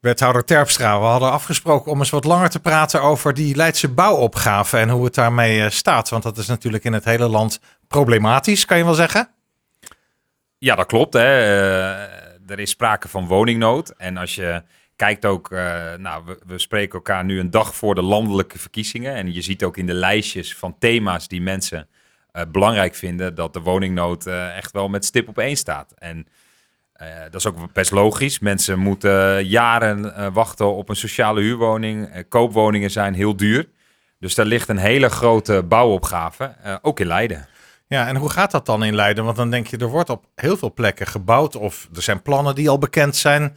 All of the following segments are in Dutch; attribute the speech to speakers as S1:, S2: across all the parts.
S1: Wethouder Terpstra, we hadden afgesproken om eens wat langer te praten over die Leidse bouwopgave en hoe het daarmee eh, staat. Want dat is natuurlijk in het hele land problematisch, kan je wel zeggen?
S2: Ja, dat klopt. Hè. Uh, er is sprake van woningnood. En als je kijkt ook, uh, nou, we, we, spreken elkaar nu een dag voor de landelijke verkiezingen. En je ziet ook in de lijstjes van thema's die mensen belangrijk vinden, dat de woningnood echt wel met stip op één staat. En uh, dat is ook best logisch. Mensen moeten jaren uh, wachten op een sociale huurwoning. Uh, koopwoningen zijn heel duur. Dus daar ligt een hele grote bouwopgave, ook in Leiden.
S1: Ja, en hoe gaat dat dan in Leiden? Want dan denk je, er wordt op heel veel plekken gebouwd of er zijn plannen die al bekend zijn.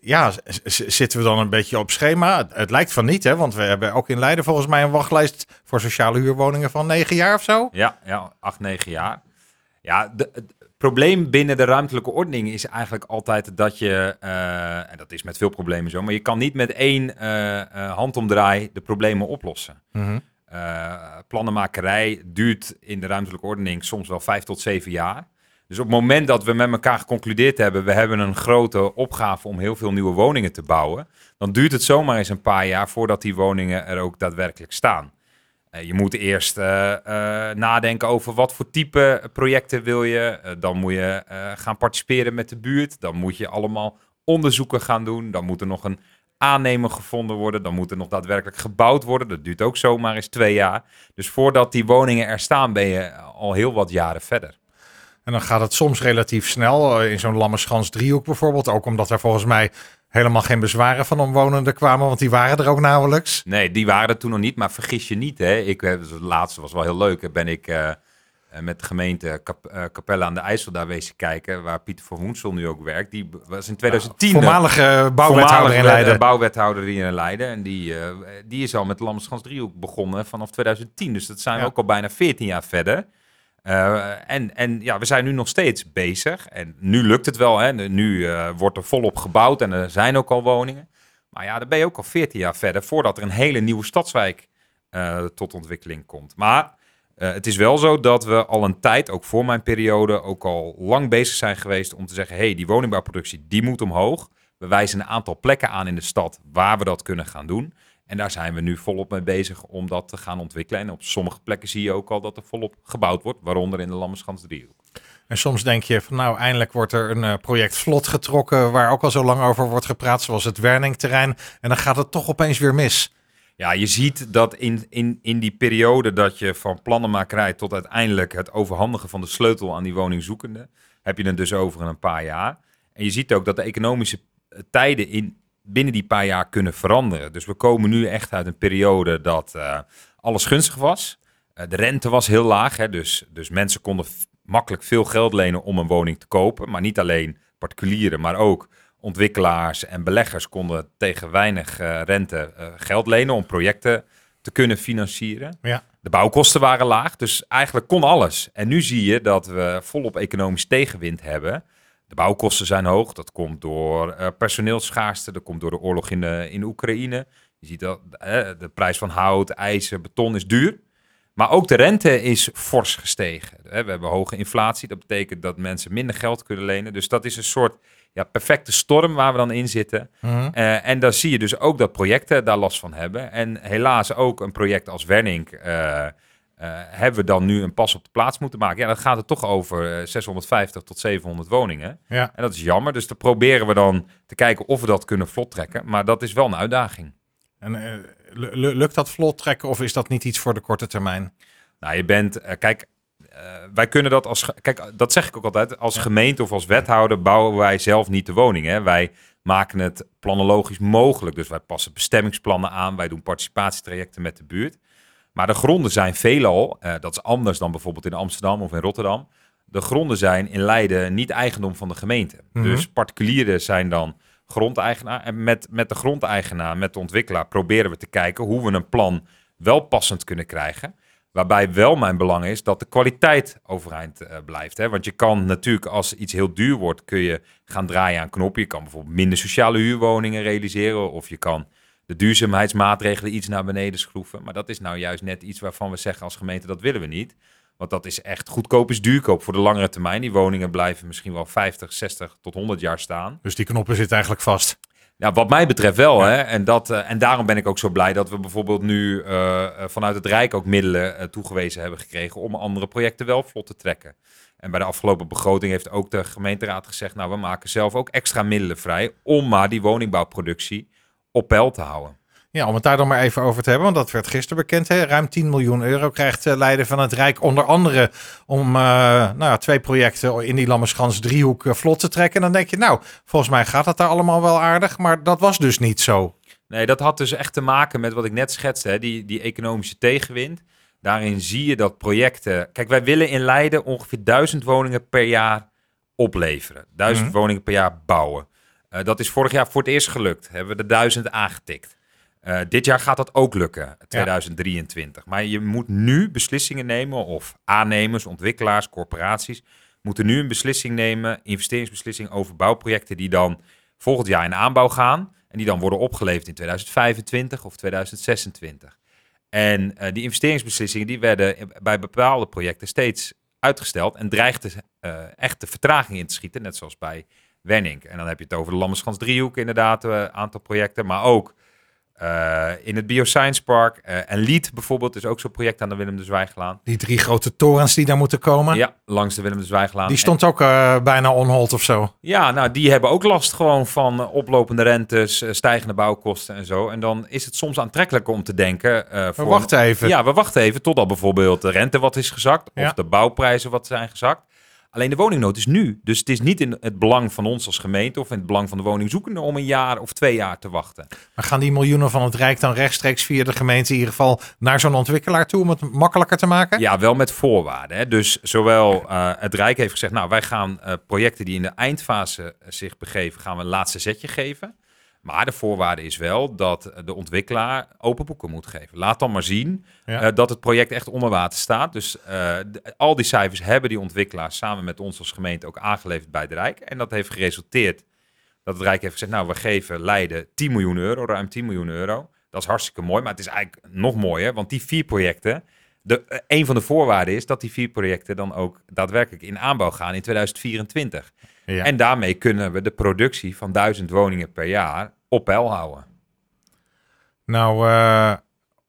S1: ja, zitten we dan een beetje op schema? Het, het, lijkt van niet, hè? Want we hebben ook in Leiden volgens mij een wachtlijst voor sociale huurwoningen van negen jaar of zo.
S2: Ja, ja acht, negen jaar. Ja, de, probleem binnen de ruimtelijke ordening is eigenlijk altijd dat je, uh, en dat is met veel problemen zo, maar je kan niet met één uh, uh, handomdraai de problemen oplossen. Mm plannenmakerij duurt in de ruimtelijke ordening soms wel vijf tot zeven jaar. Dus op het moment dat we met elkaar geconcludeerd hebben, we hebben een grote opgave om heel veel nieuwe woningen te bouwen, dan duurt het zomaar eens een paar jaar voordat die woningen er ook daadwerkelijk staan. Eh, je moet eerst uh, uh, nadenken over wat voor type projecten wil je. dan moet je gaan participeren met de buurt. Dan moet je allemaal onderzoeken gaan doen. Dan moet er nog een aannemer gevonden worden. Dan moet er nog daadwerkelijk gebouwd worden. Dat duurt ook zomaar eens twee jaar. Dus voordat die woningen er staan, ben je al heel wat jaren verder.
S1: En dan gaat het soms relatief snel. In zo'n Lammerschans driehoek bijvoorbeeld. Ook omdat er volgens mij helemaal geen bezwaren van omwonenden kwamen, want die waren er ook nauwelijks.
S2: Nee, die waren er toen nog niet, maar vergis je niet. Hè. Ik, het eh, laatste was wel heel leuk. Ben ik uh, met de gemeente uh, Capelle aan de IJssel daar wezen kijken, waar Pieter van Woensel nu ook werkt. Die was in 2010
S1: ja, voormalige bouwwethouder in Leiden.
S2: bouwwethouder hier in Leiden. En die, uh, die is al met Lammerschans driehoek begonnen vanaf 2010. Dus dat zijn we ook al bijna 14 jaar verder. Uh, en, en ja, we zijn nu nog steeds bezig. En nu lukt het wel. Hè. Nu uh, wordt er volop gebouwd en er zijn ook al woningen. Maar ja, dan ben je ook al 14 jaar verder voordat er een hele nieuwe stadswijk uh, tot ontwikkeling komt. Maar het is wel zo dat we al een tijd, ook voor mijn periode, ook al lang bezig zijn geweest om te zeggen: hey, die woningbouwproductie die moet omhoog. We wijzen een aantal plekken aan in de stad waar we dat kunnen gaan doen. En daar zijn we nu volop mee bezig om dat te gaan ontwikkelen. En op sommige plekken zie je ook al dat er volop gebouwd wordt, waaronder in de Lammerschans driehoek.
S1: En soms denk je van nou, eindelijk wordt er een uh, project vlot getrokken waar ook al zo lang over wordt gepraat, zoals het Werningterrein. En dan gaat het toch opeens weer mis.
S2: Ja, je ziet dat in, in, in die periode dat je van plannenmakerij tot uiteindelijk het overhandigen van de sleutel aan die woningzoekende, heb je het dus over een paar jaar. En je ziet ook dat de economische tijden in, binnen die paar jaar kunnen veranderen. Dus we komen nu echt uit een periode dat uh, alles gunstig was. Uh, de rente was heel laag, hè, dus, dus mensen konden makkelijk veel geld lenen om een woning te kopen. Maar niet alleen particulieren, maar ook ontwikkelaars en beleggers konden tegen weinig uh, rente geld lenen om projecten te kunnen financieren. Ja. De bouwkosten waren laag, dus eigenlijk kon alles. En nu zie je dat we volop economisch tegenwind hebben. De bouwkosten zijn hoog. Dat komt door uh, personeelsschaarste. Dat komt door de oorlog in, de, in Oekraïne. Je ziet dat uh, de prijs van hout, ijzer, beton is duur. Maar ook de rente is fors gestegen. We hebben hoge inflatie. Dat betekent dat mensen minder geld kunnen lenen. Dus dat is een soort ja, perfecte storm waar we dan in zitten. Mm uh, en dan zie je dus ook dat projecten daar last van hebben. En helaas ook een project als Wernink uh, hebben we dan nu een pas op de plaats moeten maken? Ja, dan gaat het toch over 650 tot 700 woningen. Ja. En dat is jammer. Dus dan proberen we dan te kijken of we dat kunnen vlot trekken. Maar dat is wel een uitdaging.
S1: En uh, lukt dat vlot trekken of is dat niet iets voor de korte termijn?
S2: Nou, je bent, uh, kijk, wij kunnen dat als, kijk, dat zeg ik ook altijd, als ja. gemeente of als wethouder bouwen wij zelf niet de woning. Hè? Wij maken het planologisch mogelijk. Dus wij passen bestemmingsplannen aan, wij doen participatietrajecten met de buurt. Maar de gronden zijn veelal, uh, dat is anders dan bijvoorbeeld in Amsterdam of in Rotterdam. De gronden zijn in Leiden niet eigendom van de gemeente. Mm -hmm. Dus particulieren zijn dan grondeigenaar. En met, met de grondeigenaar, met de ontwikkelaar, proberen we te kijken hoe we een plan wel passend kunnen krijgen. Waarbij wel mijn belang is dat de kwaliteit overeind uh, blijft. Hè? Want je kan natuurlijk, als iets heel duur wordt, kun je gaan draaien aan knoppen. Je kan bijvoorbeeld minder sociale huurwoningen realiseren. Of je kan de duurzaamheidsmaatregelen iets naar beneden schroeven. Maar dat is nou juist net iets waarvan we zeggen als gemeente dat willen we niet. Want dat is echt goedkoop is duurkoop voor de langere termijn. Die woningen blijven misschien wel 50, 60 tot 100 jaar staan.
S1: Dus die knoppen zitten eigenlijk vast?
S2: Ja, wat mij betreft wel. Hè? En, dat, eh, en daarom ben ik ook zo blij dat we bijvoorbeeld nu eh, eh, vanuit het Rijk ook middelen toegewezen hebben gekregen om andere projecten wel vlot te trekken. En bij de afgelopen begroting heeft ook de gemeenteraad gezegd, nou we maken zelf ook extra middelen vrij om maar die woningbouwproductie op peil te houden.
S1: Ja, om het daar dan maar even over te hebben, want dat werd gisteren bekend. Hè? Ruim 10 miljoen euro krijgt eh, Leiden van het Rijk onder andere om eh, nou ja, twee projecten in die Lammerschans driehoek eh, vlot te trekken. En dan denk je, nou, volgens mij gaat het daar allemaal wel aardig, maar dat was dus niet zo.
S2: Nee, dat had dus echt te maken met wat ik net schetste, hè? Die, die economische tegenwind. Daarin zie je dat projecten... Kijk, wij willen in Leiden ongeveer duizend woningen per jaar opleveren. Duizend
S1: Mhm.
S2: woningen per jaar bouwen. Eh, dat is vorig jaar voor het eerst gelukt. Hebben we de duizend aangetikt. Eh, dit jaar gaat dat ook lukken, 2023. Maar je moet nu beslissingen nemen, of aannemers, ontwikkelaars, corporaties, moeten nu een beslissing nemen, investeringsbeslissing over bouwprojecten die dan volgend jaar in aanbouw gaan. En die dan worden opgeleverd in 2025 of 2026. En eh, die investeringsbeslissingen die werden bij bepaalde projecten steeds uitgesteld en dreigden eh, echt de vertraging in te schieten, net zoals bij Wenning. En dan heb je het over de Lammerschans driehoek inderdaad, een aantal projecten, maar ook eh, in het Bioscience Park. eh, en Lied bijvoorbeeld is ook zo'n project aan de Willem de Zwijglaan.
S1: Die drie grote torens die daar moeten komen,
S2: Ja, langs de Willem de Zwijglaan.
S1: die stond ook eh, bijna onhold of zo.
S2: Ja, nou, die hebben ook last gewoon van eh, oplopende rentes, eh, stijgende bouwkosten en zo. En dan is het soms aantrekkelijker om te denken... eh, voor
S1: wacht even.
S2: Ja, we wachten even totdat bijvoorbeeld de rente wat is gezakt of
S1: Ja.
S2: de bouwprijzen wat zijn gezakt. Alleen de woningnood is nu. Dus het is niet in het belang van ons als gemeente of in het belang van de woningzoekende om een jaar of twee jaar te wachten.
S1: Maar gaan die miljoenen van het Rijk dan rechtstreeks via de gemeente in ieder geval naar zo'n ontwikkelaar toe om het makkelijker te maken?
S2: Ja, wel met voorwaarden. Hè. Dus zowel eh, het Rijk heeft gezegd, nou wij gaan eh, projecten die in de eindfase zich begeven, gaan we een laatste zetje geven. Maar de voorwaarde is wel dat de ontwikkelaar open boeken moet geven. Laat dan maar zien
S1: Ja.
S2: eh, dat het project echt onder water staat. Dus eh, al die cijfers hebben die ontwikkelaars samen met ons als gemeente ook aangeleverd bij het Rijk. En dat heeft geresulteerd dat het Rijk heeft gezegd, nou we geven Leiden 10 miljoen euro, ruim 10 miljoen euro. Dat is hartstikke mooi, maar het is eigenlijk nog mooier, want die vier projecten, de, eh, een van de voorwaarden is dat die vier projecten dan ook daadwerkelijk in aanbouw gaan in 2024.
S1: Ja.
S2: En daarmee kunnen we de productie van duizend woningen per jaar op peil houden.
S1: Nou eh,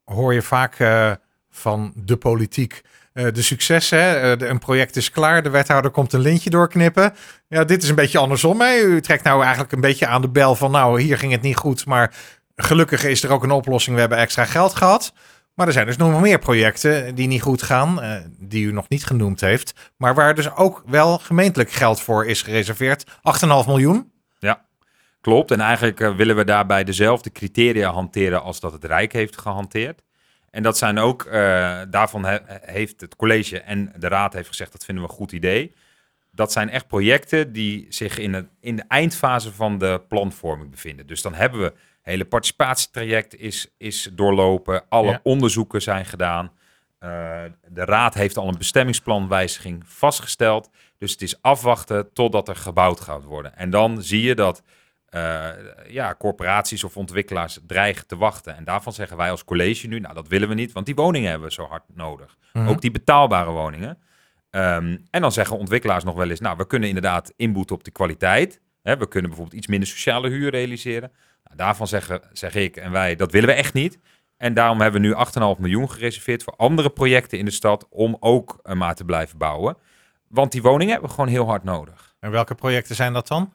S1: hoor je vaak eh, van de politiek eh, de successen. Een project is klaar, de wethouder komt een lintje doorknippen. Ja, dit is een beetje andersom. Hè? U trekt nou eigenlijk een beetje aan de bel van nou, hier ging het niet goed, maar gelukkig is er ook een oplossing. We hebben extra geld gehad. Maar er zijn dus nog meer projecten die niet goed gaan, die u nog niet genoemd heeft. Maar waar dus ook wel gemeentelijk geld voor is gereserveerd. 8,5 miljoen.
S2: Klopt, en eigenlijk eh, willen we daarbij dezelfde criteria hanteren als dat het Rijk heeft gehanteerd. En dat zijn ook, eh, daarvan he- heeft het college en de raad heeft gezegd, dat vinden we een goed idee. Dat zijn echt projecten die zich in, het, in de eindfase van de planvorming bevinden. Dus dan hebben we, het hele participatietraject is, is doorlopen, alle
S1: Ja.
S2: onderzoeken zijn gedaan. Eh, de raad heeft al een bestemmingsplanwijziging vastgesteld. Dus het is afwachten totdat er gebouwd gaat worden. En dan zie je dat eh, ja, corporaties of ontwikkelaars dreigen te wachten. En daarvan zeggen wij als college nu, nou dat willen we niet, want die woningen hebben we zo hard nodig.
S1: Mhm.
S2: Ook die betaalbare woningen. Ehm, en dan zeggen ontwikkelaars nog wel eens, nou we kunnen inderdaad inboeten op de kwaliteit. Hè, we kunnen bijvoorbeeld iets minder sociale huur realiseren. Nou, daarvan zeggen, zeg ik en wij, dat willen we echt niet. En daarom hebben we nu 8,5 miljoen gereserveerd voor andere projecten in de stad om ook eh, maar te blijven bouwen. Want die woningen hebben we gewoon heel hard nodig.
S1: En welke projecten zijn dat dan?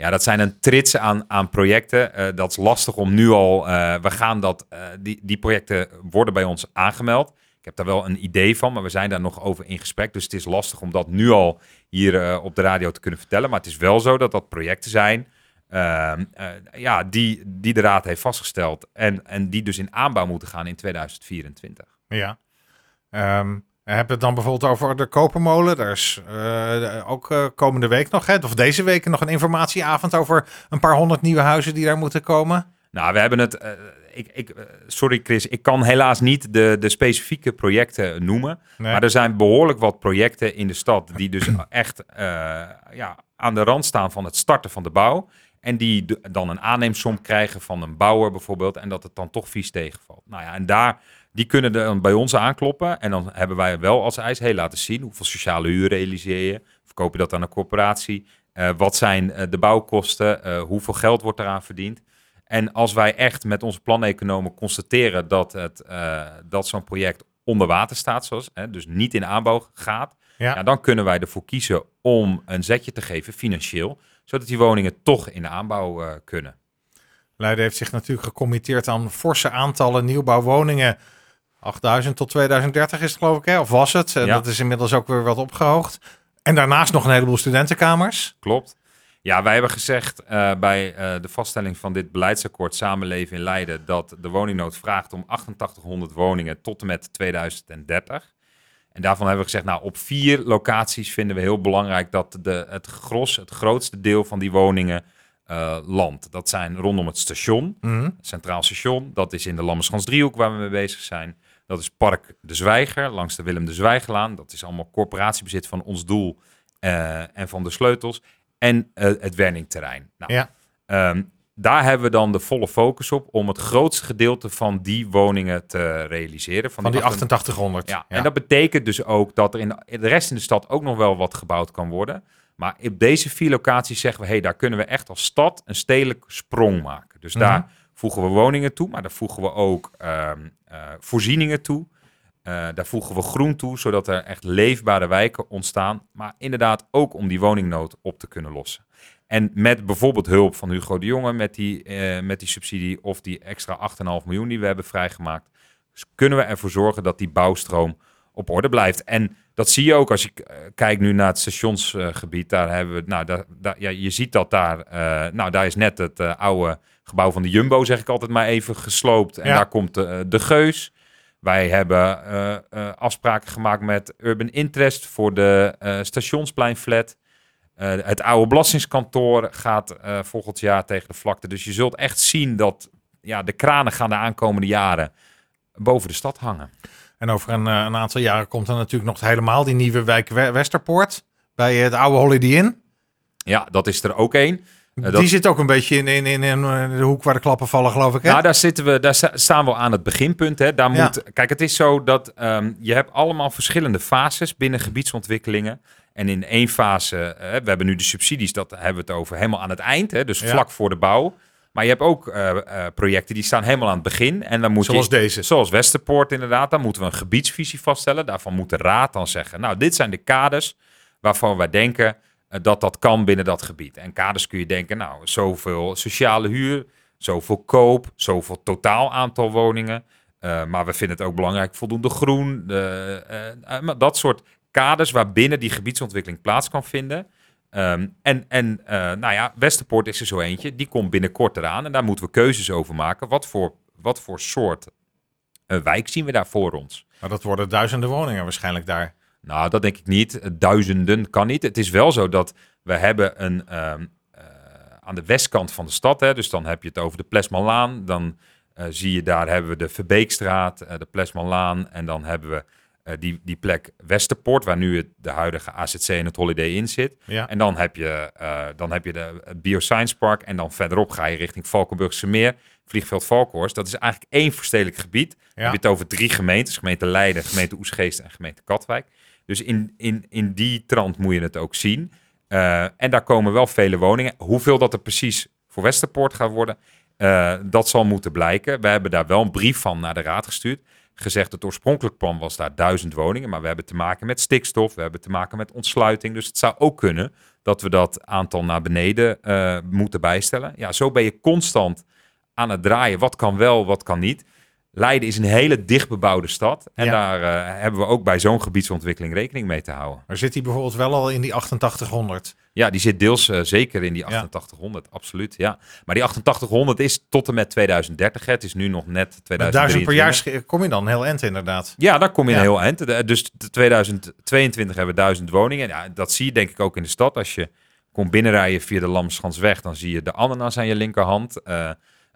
S2: Ja, dat zijn een trits aan, aan projecten. Eh, dat is lastig om nu al. eh, we gaan dat. eh, die, die projecten worden bij ons aangemeld. Ik heb daar wel een idee van, maar we zijn daar nog over in gesprek. Dus het is lastig om dat nu al hier op de radio te kunnen vertellen. Maar het is wel zo dat dat projecten zijn. ehm, eh, ja, die, die de Raad heeft vastgesteld. En, en die dus in aanbouw moeten gaan in 2024.
S1: Ja. Ehm we hebben het dan bijvoorbeeld over de Kopermolen. Daar is eh, ook eh, komende week nog, hè, of deze week nog een informatieavond over een paar honderd nieuwe huizen die daar moeten komen.
S2: Nou, we hebben het. eh, ik, ik, eh, sorry Chris, ik kan helaas niet de, de specifieke projecten noemen.
S1: Nee.
S2: Maar er zijn behoorlijk wat projecten in de stad die dus echt eh, ja, aan de rand staan van het starten van de bouw. En die de- dan een aanneemsom krijgen van een bouwer bijvoorbeeld. En dat het dan toch vies tegenvalt. Nou ja, en daar, die kunnen dan bij ons aankloppen. En dan hebben wij wel als eis, hey, laten zien hoeveel sociale huur realiseer je. Verkoop je dat aan een corporatie? Eh, wat zijn eh, de bouwkosten? Eh, hoeveel geld wordt eraan verdiend? En als wij echt met onze planeconomen constateren dat, het, dat zo'n project onder water staat, zoals, hè, dus niet in aanbouw gaat,
S1: Ja.
S2: ja. dan kunnen wij ervoor kiezen om een zetje te geven financieel, zodat die woningen toch in de aanbouw kunnen.
S1: Leiden heeft zich natuurlijk gecommitteerd aan forse aantallen nieuwbouwwoningen. 8000 tot 2030 is het geloof ik, hè? of was het? En
S2: Ja.
S1: dat is inmiddels ook weer wat opgehoogd. En daarnaast nog een heleboel studentenkamers.
S2: Klopt. Ja, wij hebben gezegd eh, bij eh, de vaststelling van dit beleidsakkoord Samenleven in Leiden dat de woningnood vraagt om 8800 woningen tot en met 2030. En daarvan hebben we gezegd, nou op vier locaties vinden we heel belangrijk dat de, het gros, het grootste deel van die woningen eh landt. Dat zijn rondom het station,
S1: Mhm.
S2: het Centraal Station. Dat is in de Lammerschans driehoek waar we mee bezig zijn. Dat is Park de Zwijger langs de Willem de Zwijgerlaan. Dat is allemaal corporatiebezit van ons doel eh, en van de sleutels. En eh, het Werningterrein. Nou,
S1: Ja.
S2: ehm, daar hebben we dan de volle focus op om het grootste gedeelte van die woningen te realiseren.
S1: Van die
S2: 88
S1: 8800.
S2: ja, en dat betekent dus ook dat er in de, rest in de stad ook nog wel wat gebouwd kan worden. Maar op deze vier locaties zeggen we, hey, daar kunnen we echt als stad een stedelijk sprong maken. Dus
S1: Mhm.
S2: daar voegen we woningen toe, maar daar voegen we ook ehm, eh, voorzieningen toe. Eh, daar voegen we groen toe, zodat er echt leefbare wijken ontstaan. Maar inderdaad ook om die woningnood op te kunnen lossen. En met bijvoorbeeld hulp van Hugo de Jonge met die, eh, met die subsidie of die extra 8,5 miljoen die we hebben vrijgemaakt, dus kunnen we ervoor zorgen dat die bouwstroom op orde blijft. En dat zie je ook als je eh, kijkt nu naar het stationsgebied. daar hebben we, nou, daar, daar, ja, je ziet dat daar, eh, nou, daar is net het eh, oude gebouw van de Jumbo, zeg ik altijd maar even, gesloopt. En
S1: Ja.
S2: daar komt de, de Geus. Wij hebben afspraken gemaakt met Urban Interest voor de Stationspleinflat. Het oude belastingskantoor gaat volgend jaar tegen de vlakte. Dus je zult echt zien dat ja, de kranen gaan de aankomende jaren boven de stad hangen.
S1: En over een, eh, een aantal jaren komt er natuurlijk nog helemaal die nieuwe wijk We- Westerpoort. Bij het oude Holiday Inn.
S2: Ja, dat is er ook één. Eh, dat-
S1: Die zit ook een beetje in, in, in, in eh, de hoek waar de klappen vallen, geloof ik. Hè?
S2: Nou, daar, zitten we, daar sta- staan we aan het beginpunt. Hè. Daar
S1: Ja.
S2: moet, Kijk, het is zo dat ehm, je hebt allemaal verschillende fases binnen gebiedsontwikkelingen. En in één fase, eh, we hebben nu de subsidies, dat hebben we het over helemaal aan het eind. Hè, dus
S1: Ja.
S2: vlak voor de bouw. Maar je hebt ook eh, eh, projecten die staan helemaal aan het begin. En dan moet
S1: Zoals
S2: je,
S1: deze.
S2: Zoals Westerpoort inderdaad. Dan moeten we een gebiedsvisie vaststellen. Daarvan moet de raad dan zeggen, nou, dit zijn de kaders waarvan wij denken eh, dat dat kan binnen dat gebied. En kaders kun je denken, nou, zoveel sociale huur, zoveel koop, zoveel totaal aantal woningen. Maar we vinden het ook belangrijk voldoende groen. Dat soort kaders waarbinnen die gebiedsontwikkeling plaats kan vinden. Ehm, en en eh, nou ja, Westerpoort is er zo eentje. Die komt binnenkort eraan. En daar moeten we keuzes over maken. Wat voor, wat voor soort eh, wijk zien we daar voor ons?
S1: Maar dat worden duizenden woningen waarschijnlijk daar.
S2: Nou, dat denk ik niet. Duizenden kan niet. Het is wel zo dat we hebben een ehm, eh, aan de westkant van de stad, hè, dus dan heb je het over de Plesmanlaan, dan zie je daar hebben we de Verbeekstraat, de Plesmanlaan en dan hebben we eh, die, die plek Westerpoort, waar nu het, de huidige AZC en het Holiday Inn zit.
S1: Ja.
S2: En dan heb je, eh, dan heb je de het Bioscience Park en dan verderop ga je richting Valkenburgse Meer, vliegveld Valkhorst. Dat is eigenlijk één verstedelijk gebied. Dan
S1: Ja.
S2: heb je het over drie gemeentes, gemeente Leiden, gemeente Oesgeest en gemeente Katwijk. Dus in, in, in die trant moet je het ook zien. Eh, en daar komen wel vele woningen. Hoeveel dat er precies voor Westerpoort gaat worden, eh, dat zal moeten blijken. We hebben daar wel een brief van naar de raad gestuurd. Gezegd, het oorspronkelijk plan was daar duizend woningen. Maar we hebben te maken met stikstof, we hebben te maken met ontsluiting. Dus het zou ook kunnen dat we dat aantal naar beneden eh, moeten bijstellen. Ja, zo ben je constant aan het draaien. Wat kan wel, wat kan niet. Leiden is een hele dichtbebouwde stad. En
S1: Ja.
S2: daar eh, hebben we ook bij zo'n gebiedsontwikkeling rekening mee te houden.
S1: Maar zit die bijvoorbeeld wel al in die 8800?
S2: Ja, die zit deels eh, zeker in die
S1: Ja.
S2: 8800, absoluut. Ja. Maar die 8800 is tot en met 2030. Hè. Het is nu nog net
S1: Met
S2: 2023.
S1: duizend per jaar kom je dan heel end inderdaad.
S2: Ja, daar kom je
S1: Ja.
S2: heel eind. Dus de 2022 hebben we duizend woningen. Ja, dat zie je denk ik ook in de stad. Als je komt binnenrijden via de Lamschansweg, dan zie je de ananas aan je linkerhand. Eh,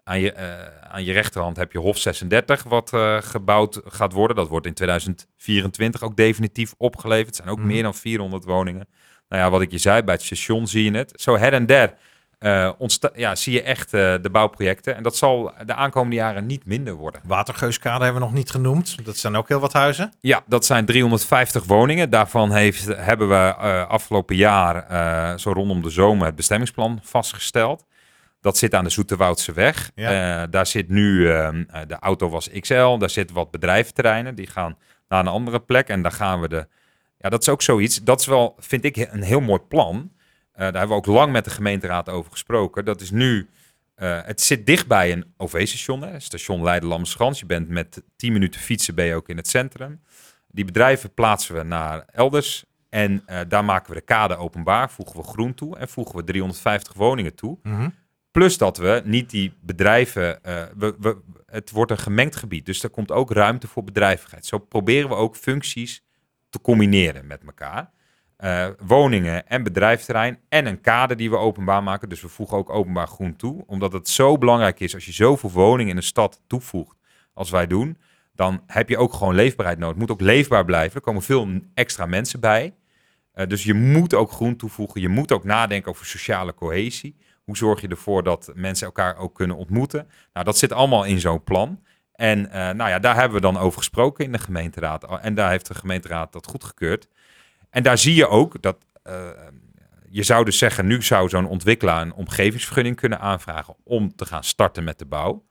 S2: aan, je, eh, aan je rechterhand heb je Hof 36, wat eh, gebouwd gaat worden. Dat wordt in 2024 ook definitief opgeleverd. Het zijn ook
S1: Mhm.
S2: meer dan 400 woningen. Nou ja, wat ik je zei, bij het station zie je het. Zo her en der eh, ja, zie je echt de bouwprojecten. En dat zal de aankomende jaren niet minder worden.
S1: Watergeuskade hebben we nog niet genoemd. Dat zijn ook heel wat huizen.
S2: Ja, dat zijn 350 woningen. Daarvan heeft, hebben we afgelopen jaar, zo rondom de zomer, het bestemmingsplan vastgesteld. Dat zit aan de Zoeterwoudse weg.
S1: Ja.
S2: Eh, daar zit nu, ehm, eh, de auto was XL, daar zitten wat bedrijventerreinen. Die gaan naar een andere plek en daar gaan we de... Ja, dat is ook zoiets. Dat is wel, vind ik, een heel mooi plan. Eh, daar hebben we ook lang met de gemeenteraad over gesproken. Dat is nu... het zit dichtbij een OV-station, station Leiden-Lammerschans. Je bent met 10 minuten fietsen ben je ook in het centrum. Die bedrijven plaatsen we naar elders. En daar maken we de kade openbaar, voegen we groen toe en voegen we 350 woningen toe.
S1: Mhm.
S2: Plus dat we niet die bedrijven. eh, we, het wordt een gemengd gebied, dus er komt ook ruimte voor bedrijvigheid. Zo proberen we ook functies te combineren met elkaar. Eh, woningen en bedrijfsterrein en een kade die we openbaar maken. Dus we voegen ook openbaar groen toe. Omdat het zo belangrijk is als je zoveel woningen in een stad toevoegt als wij doen. Dan heb je ook gewoon leefbaarheid nodig. Het moet ook leefbaar blijven. Er komen veel extra mensen bij. Eh, dus je moet ook groen toevoegen. Je moet ook nadenken over sociale cohesie. Hoe zorg je ervoor dat mensen elkaar ook kunnen ontmoeten? Nou, dat zit allemaal in zo'n plan. En eh, nou ja, daar hebben we dan over gesproken in de gemeenteraad. En daar heeft de gemeenteraad dat goedgekeurd. En daar zie je ook dat. eh, je zou dus zeggen, nu zou zo'n ontwikkelaar een omgevingsvergunning kunnen aanvragen om te gaan starten met de bouw.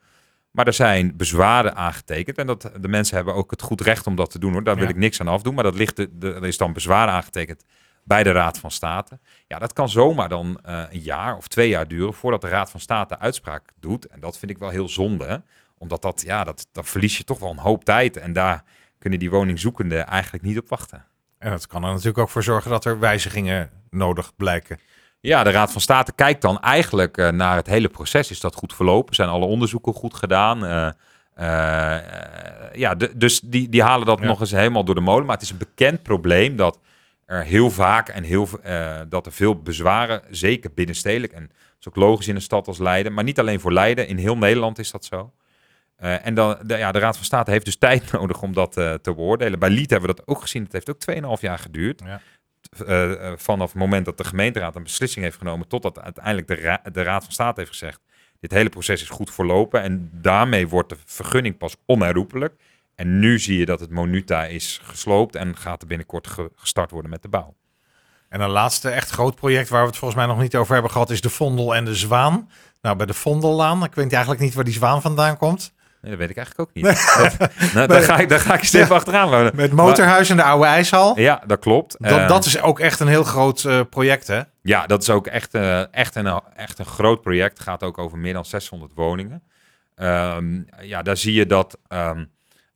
S2: Maar er zijn bezwaren aangetekend. En dat, de mensen hebben ook het goed recht om dat te doen hoor. Daar wil
S1: Ja.
S2: ik niks aan afdoen. Maar dat ligt de, de, er is dan bezwaar aangetekend bij de Raad van State. Ja, dat kan zomaar dan eh, een jaar of twee jaar duren voordat de Raad van State uitspraak doet. En dat vind ik wel heel zonde. hè. Omdat dat, ja, dat, dan verlies je toch wel een hoop tijd. En daar kunnen die woningzoekenden eigenlijk niet op wachten.
S1: En dat kan er natuurlijk ook voor zorgen dat er wijzigingen nodig blijken.
S2: Ja, de Raad van State kijkt dan eigenlijk eh, naar het hele proces. Is dat goed verlopen? Zijn alle onderzoeken goed gedaan? Eh, ja, de- dus die, die halen dat
S1: Ja.
S2: nog eens helemaal door de molen. Maar het is een bekend probleem dat er heel vaak en heel, eh, dat er veel bezwaren, zeker binnenstedelijk. En dat is ook logisch in een stad als Leiden. Maar niet alleen voor Leiden, in heel Nederland is dat zo. Eh, en dan, de, ja, de Raad van State heeft dus tijd nodig om dat eh, te beoordelen. Bij Lied hebben we dat ook gezien. Het heeft ook 2,5 jaar geduurd.
S1: Ja.
S2: Vanaf het moment dat de gemeenteraad een beslissing heeft genomen, totdat uiteindelijk de, ra- de Raad van State heeft gezegd: dit hele proces is goed verlopen. En daarmee wordt de vergunning pas onherroepelijk. En nu zie je dat het Monuta is gesloopt en gaat er binnenkort ge- gestart worden met de bouw.
S1: En een laatste echt groot project waar we het volgens mij nog niet over hebben gehad is de Vondel en de Zwaan. Nou, bij de Vondellaan, ik weet eigenlijk niet waar die zwaan vandaan komt.
S2: Nee, dat weet ik eigenlijk ook niet. Dat, nou, daar, ga ik, daar ga ik
S1: Ja.
S2: even achteraan.
S1: Met motorhuis en de oude ijshal.
S2: Ja, dat klopt.
S1: Dat,
S2: Eh,
S1: dat is ook echt een heel groot eh, project, hè?
S2: Ja, dat is ook echt, eh, echt, een, echt een groot project. Gaat ook over meer dan 600 woningen. Ehm, ja, daar zie je dat ehm,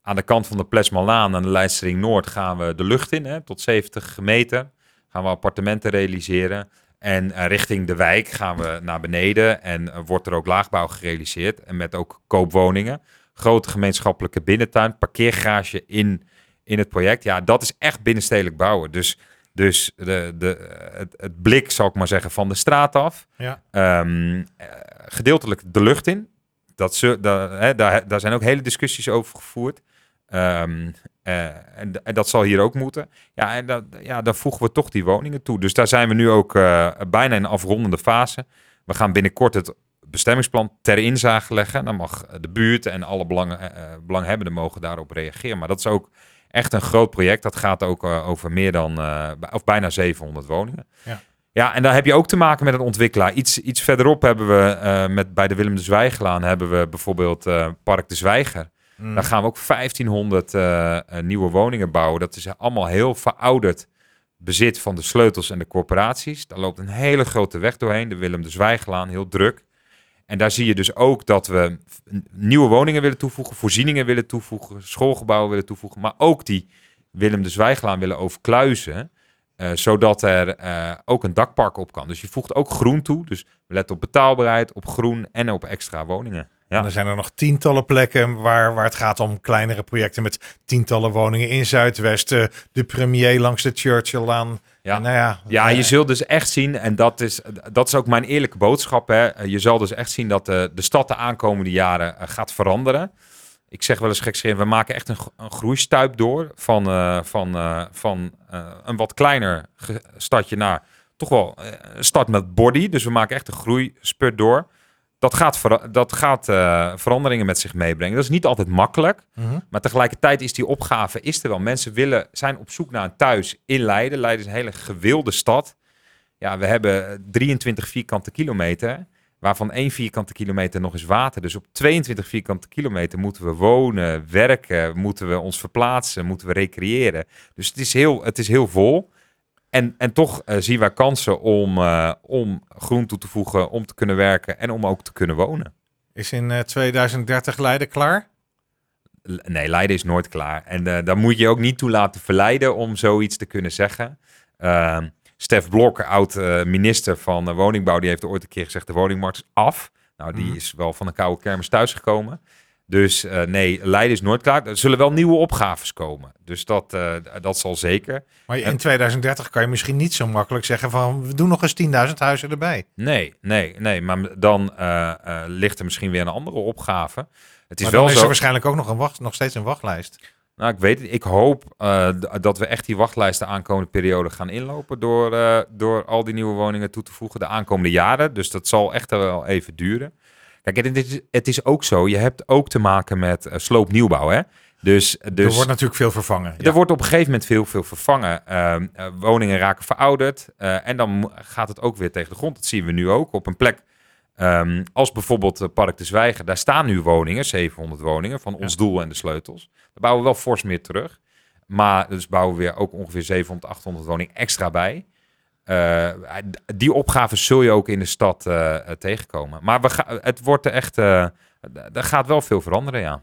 S2: aan de kant van de Plesmalaan aan de Leidstering Noord gaan we de lucht in, hè, tot 70 meter. Gaan we appartementen realiseren. En eh, richting de wijk gaan we naar beneden en eh, wordt er ook laagbouw gerealiseerd. En met ook koopwoningen. Grote gemeenschappelijke binnentuin, parkeergarage in, in het project. Ja, dat is echt binnenstedelijk bouwen. Dus dus de, de, het, het blik, zal ik maar zeggen, van de straat af.
S1: Ja.
S2: Ehm, eh, gedeeltelijk de lucht in. Dat ze, daar, hè, daar, daar zijn ook hele discussies over gevoerd. Ehm, eh, en, en dat zal hier ook moeten. Ja, en dat, ja, daar voegen we toch die woningen toe. Dus daar zijn we nu ook eh, bijna in een afrondende fase. We gaan binnenkort het bestemmingsplan ter inzage leggen. Dan mag de buurt en alle eh, belanghebbenden mogen daarop reageren. Maar dat is ook echt een groot project. Dat gaat ook over meer dan, of bijna 700 woningen.
S1: Ja.
S2: Ja, en daar heb je ook te maken met een ontwikkelaar. Iets, iets verderop hebben we met, bij de Willem de Zwijgelaan hebben we bijvoorbeeld Park de Zwijger.
S1: Mm.
S2: Daar gaan we ook 1500 eh, eh, nieuwe woningen bouwen. Dat is allemaal heel verouderd bezit van de sleutels en de corporaties. Daar loopt een hele grote weg doorheen, de Willem de Zwijgelaan, heel druk. En daar zie je dus ook dat we nieuwe woningen willen toevoegen, voorzieningen willen toevoegen, schoolgebouwen willen toevoegen, maar ook die Willem de Zwijgelaan willen overkluizen, eh, zodat er ook een dakpark op kan. Dus je voegt ook groen toe, dus letten op betaalbaarheid, op groen en op extra woningen.
S1: En er zijn er nog tientallen plekken waar, waar het gaat om kleinere projecten met tientallen woningen in Zuidwest. eh, de premier langs de Churchillaan.
S2: Ja.
S1: Nou ja,
S2: Ja,
S1: eh,
S2: je zult dus echt zien, en dat is, dat is ook mijn eerlijke boodschap. Hè. Eh, Je zal dus echt zien dat de, de stad de aankomende jaren gaat veranderen. Ik zeg wel eens gekscherend, we maken echt een, een groeistuip door van, van, van een wat kleiner stadje naar toch wel een stad met body. Dus we maken echt een groeispurt door. Dat gaat, dat gaat eh, veranderingen met zich meebrengen. Dat is niet altijd makkelijk.
S1: mhm.
S2: Maar tegelijkertijd is die opgave is er wel. Mensen willen, zijn op zoek naar een thuis in Leiden. Leiden is een hele gewilde stad. Ja, we hebben 23 vierkante kilometer. waarvan één vierkante kilometer nog is water. Dus op 22 vierkante kilometer moeten we wonen, werken, moeten we ons verplaatsen, moeten we recreëren. Dus het is heel, het is heel vol. En, en toch uh, zien wij kansen om, uh, om groen toe te voegen, om te kunnen werken en om ook te kunnen wonen.
S1: Is in uh, 2030 Leiden klaar?
S2: Nee, Leiden is nooit klaar. En daar moet je ook niet toe laten verleiden om zoiets te kunnen zeggen. Uh, Stef Blok, oud-minister van Woningbouw, die heeft ooit een keer gezegd: de woningmarkt is af. Nou, die mm. is wel van een koude kermis thuisgekomen. Dus uh, nee, Leiden is nooit klaar. Er zullen wel nieuwe opgaves komen. Dus dat, uh, dat zal zeker.
S1: Maar in 2030 kan je misschien niet zo makkelijk zeggen van we doen nog eens 10.000 huizen erbij.
S2: Nee, nee, nee. Maar dan uh, ligt er misschien weer een andere opgave.
S1: Het is maar wel dan is er waarschijnlijk ook nog, een wacht, nog steeds een wachtlijst.
S2: Nou, ik weet het. Ik hoop dat we echt die wachtlijsten aankomende periode gaan inlopen door, door al die nieuwe woningen toe te voegen de aankomende jaren. Dus dat zal echt wel even duren. Kijk, het is, het is ook zo. Je hebt ook te maken met uh, sloopnieuwbouw, hè? Dus, dus,
S1: er wordt natuurlijk veel vervangen.
S2: Er wordt op een gegeven moment veel, veel vervangen. Uh, woningen raken verouderd. Uh, en dan gaat het ook weer tegen de grond. Dat zien we nu ook op een plek Um, als bijvoorbeeld Park de Zwijger, daar staan nu woningen, 700 woningen, van ons ja. doel en de sleutels. Daar bouwen we wel fors meer terug. Maar dus bouwen we weer ook ongeveer 700, 800 woningen extra bij. Uh, die opgaven zul je ook in de stad uh, tegenkomen. Maar we het wordt echt, er gaat wel veel veranderen, ja.